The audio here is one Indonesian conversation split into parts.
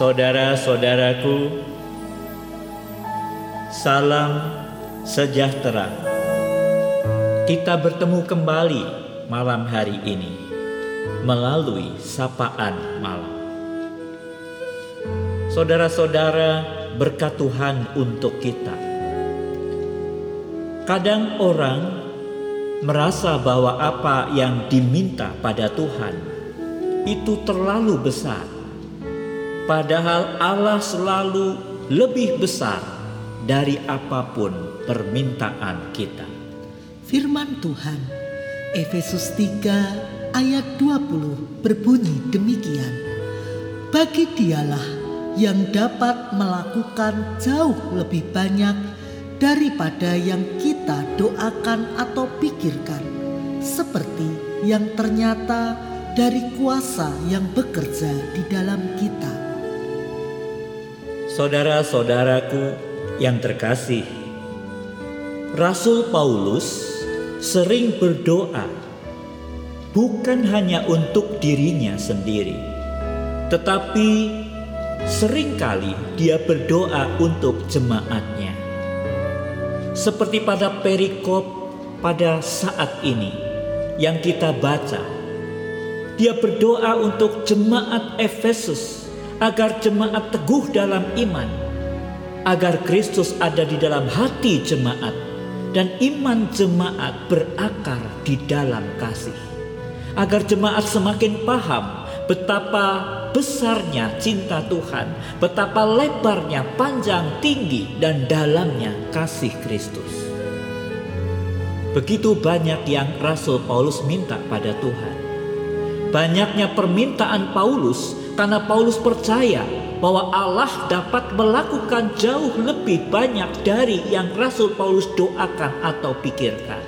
Saudara-saudaraku, salam sejahtera. Kita bertemu kembali malam hari ini melalui sapaan malam. Saudara-saudara, berkat Tuhan untuk kita. Kadang orang merasa bahwa apa yang diminta pada Tuhan itu terlalu besar. Padahal Allah selalu lebih besar dari apa pun permintaan kita. Firman Tuhan Efesus 3 ayat 20 berbunyi demikian. Bagi dialah yang dapat melakukan jauh lebih banyak daripada yang kita doakan atau pikirkan, seperti yang ternyata dari kuasa yang bekerja di dalam kita. Saudara-saudaraku yang terkasih, Rasul Paulus sering berdoa bukan hanya untuk dirinya sendiri, tetapi sering kali dia berdoa untuk jemaatnya. Seperti pada perikop pada saat ini yang kita baca. Dia berdoa untuk jemaat Efesus agar jemaat teguh dalam iman, agar Kristus ada di dalam hati jemaat, dan iman jemaat berakar di dalam kasih, agar jemaat semakin paham betapa besarnya cinta Tuhan, betapa lebarnya, panjang, tinggi, dan dalamnya kasih Kristus. Begitu banyak yang Rasul Paulus minta pada Tuhan. Banyaknya permintaan Paulus karena Paulus percaya bahwa Allah dapat melakukan jauh lebih banyak dari yang Rasul Paulus doakan atau pikirkan.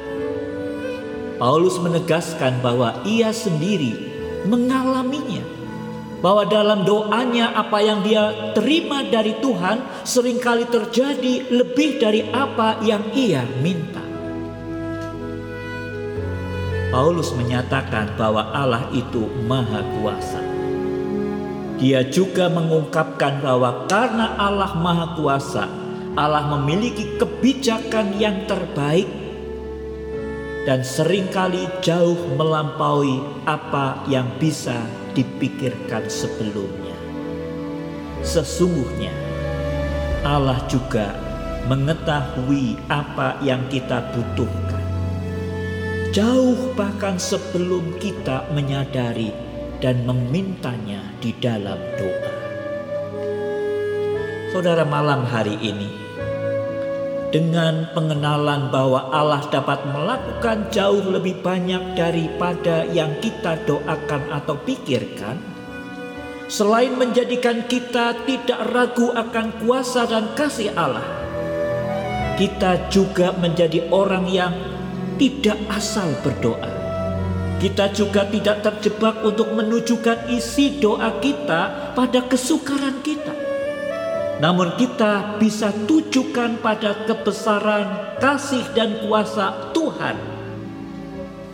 Paulus menegaskan bahwa ia sendiri mengalaminya. Bahwa dalam doanya apa yang dia terima dari Tuhan sering kali terjadi lebih dari apa yang ia minta. Paulus menyatakan bahwa Allah itu maha kuasa. Dia juga mengungkapkan bahwa karena Allah Maha Kuasa, Allah memiliki kebijakan yang terbaik dan sering kali jauh melampaui apa yang bisa dipikirkan sebelumnya. Sesungguhnya Allah juga mengetahui apa yang kita butuhkan. Jauh bahkan sebelum kita menyadari dan memintanya di dalam doa. Saudara malam hari ini, dengan pengenalan bahwa Allah dapat melakukan jauh lebih banyak daripada yang kita doakan atau pikirkan, selain menjadikan kita tidak ragu akan kuasa dan kasih Allah, kita juga menjadi orang yang tidak asal berdoa kita juga tidak terjebak untuk menunjukkan isi doa kita pada kesukaran kita. Namun kita bisa tujukan pada kebesaran kasih dan kuasa Tuhan.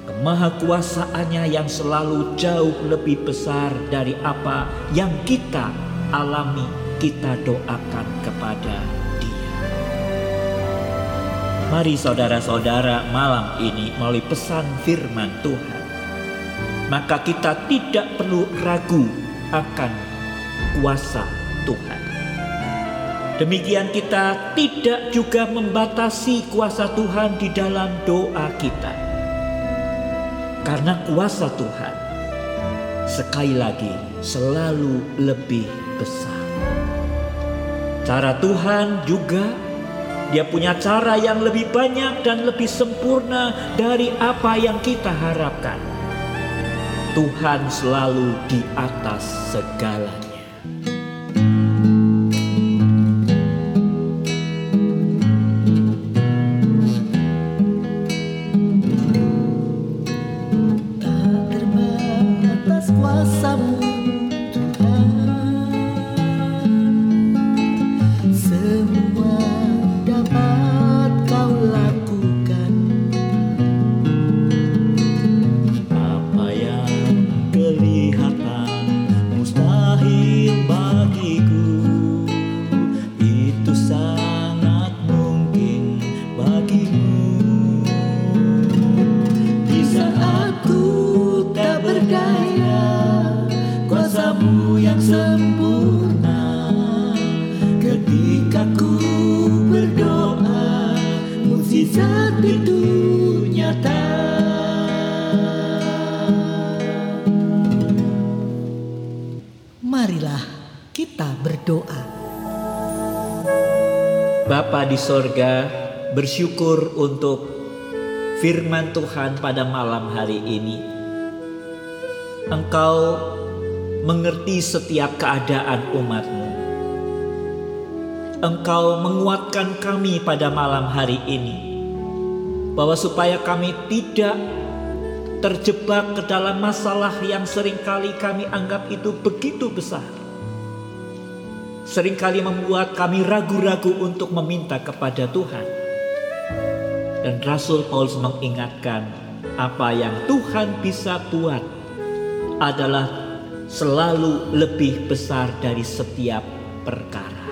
Kemahakuasaannya yang selalu jauh lebih besar dari apa yang kita alami, kita doakan kepada dia. Mari saudara-saudara malam ini melalui pesan firman Tuhan maka kita tidak perlu ragu akan kuasa Tuhan. Demikian kita tidak juga membatasi kuasa Tuhan di dalam doa kita. Karena kuasa Tuhan sekali lagi selalu lebih besar. Cara Tuhan juga dia punya cara yang lebih banyak dan lebih sempurna dari apa yang kita harapkan. Tuhan selalu di atas segalanya. Berdoa. Bapa di sorga, bersyukur untuk firman Tuhan pada malam hari ini. Engkau mengerti setiap keadaan umatmu. Engkau menguatkan kami pada malam hari ini. Bahwa supaya kami tidak terjebak ke dalam masalah yang sering kali kami anggap itu begitu besar. Seringkali membuat kami ragu-ragu untuk meminta kepada Tuhan. Dan Rasul Paulus mengingatkan apa yang Tuhan bisa buat adalah selalu lebih besar dari setiap perkara.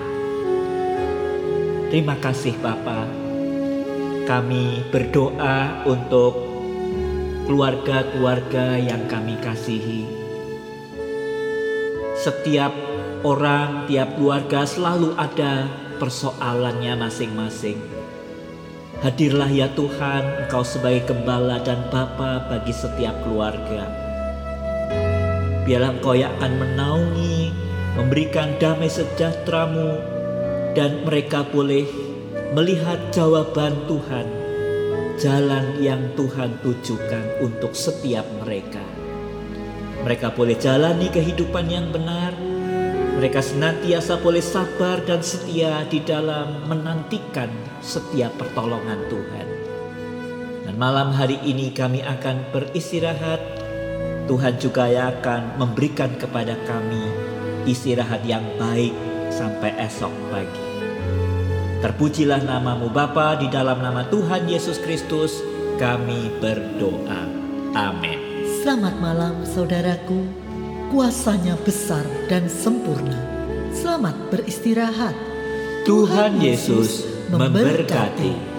Terima kasih Bapak. Kami berdoa untuk keluarga-keluarga yang kami kasihi. Setiap orang, tiap keluarga selalu ada persoalannya masing-masing. Hadirlah ya Tuhan, Engkau sebagai gembala dan bapa bagi setiap keluarga. Biarlah Engkau yang akan menaungi, memberikan damai sejahteramu, dan mereka boleh melihat jawaban Tuhan jalan yang Tuhan tujukan untuk setiap mereka. Mereka boleh jalani kehidupan yang benar. Mereka senantiasa boleh sabar dan setia di dalam menantikan setiap pertolongan Tuhan. Dan malam hari ini kami akan beristirahat. Tuhan juga akan memberikan kepada kami istirahat yang baik sampai esok pagi. Terpujilah namamu Bapa di dalam nama Tuhan Yesus Kristus kami berdoa. Amin. Selamat malam saudaraku. Kuasanya besar dan sempurna. Selamat beristirahat. Tuhan Yesus memberkati.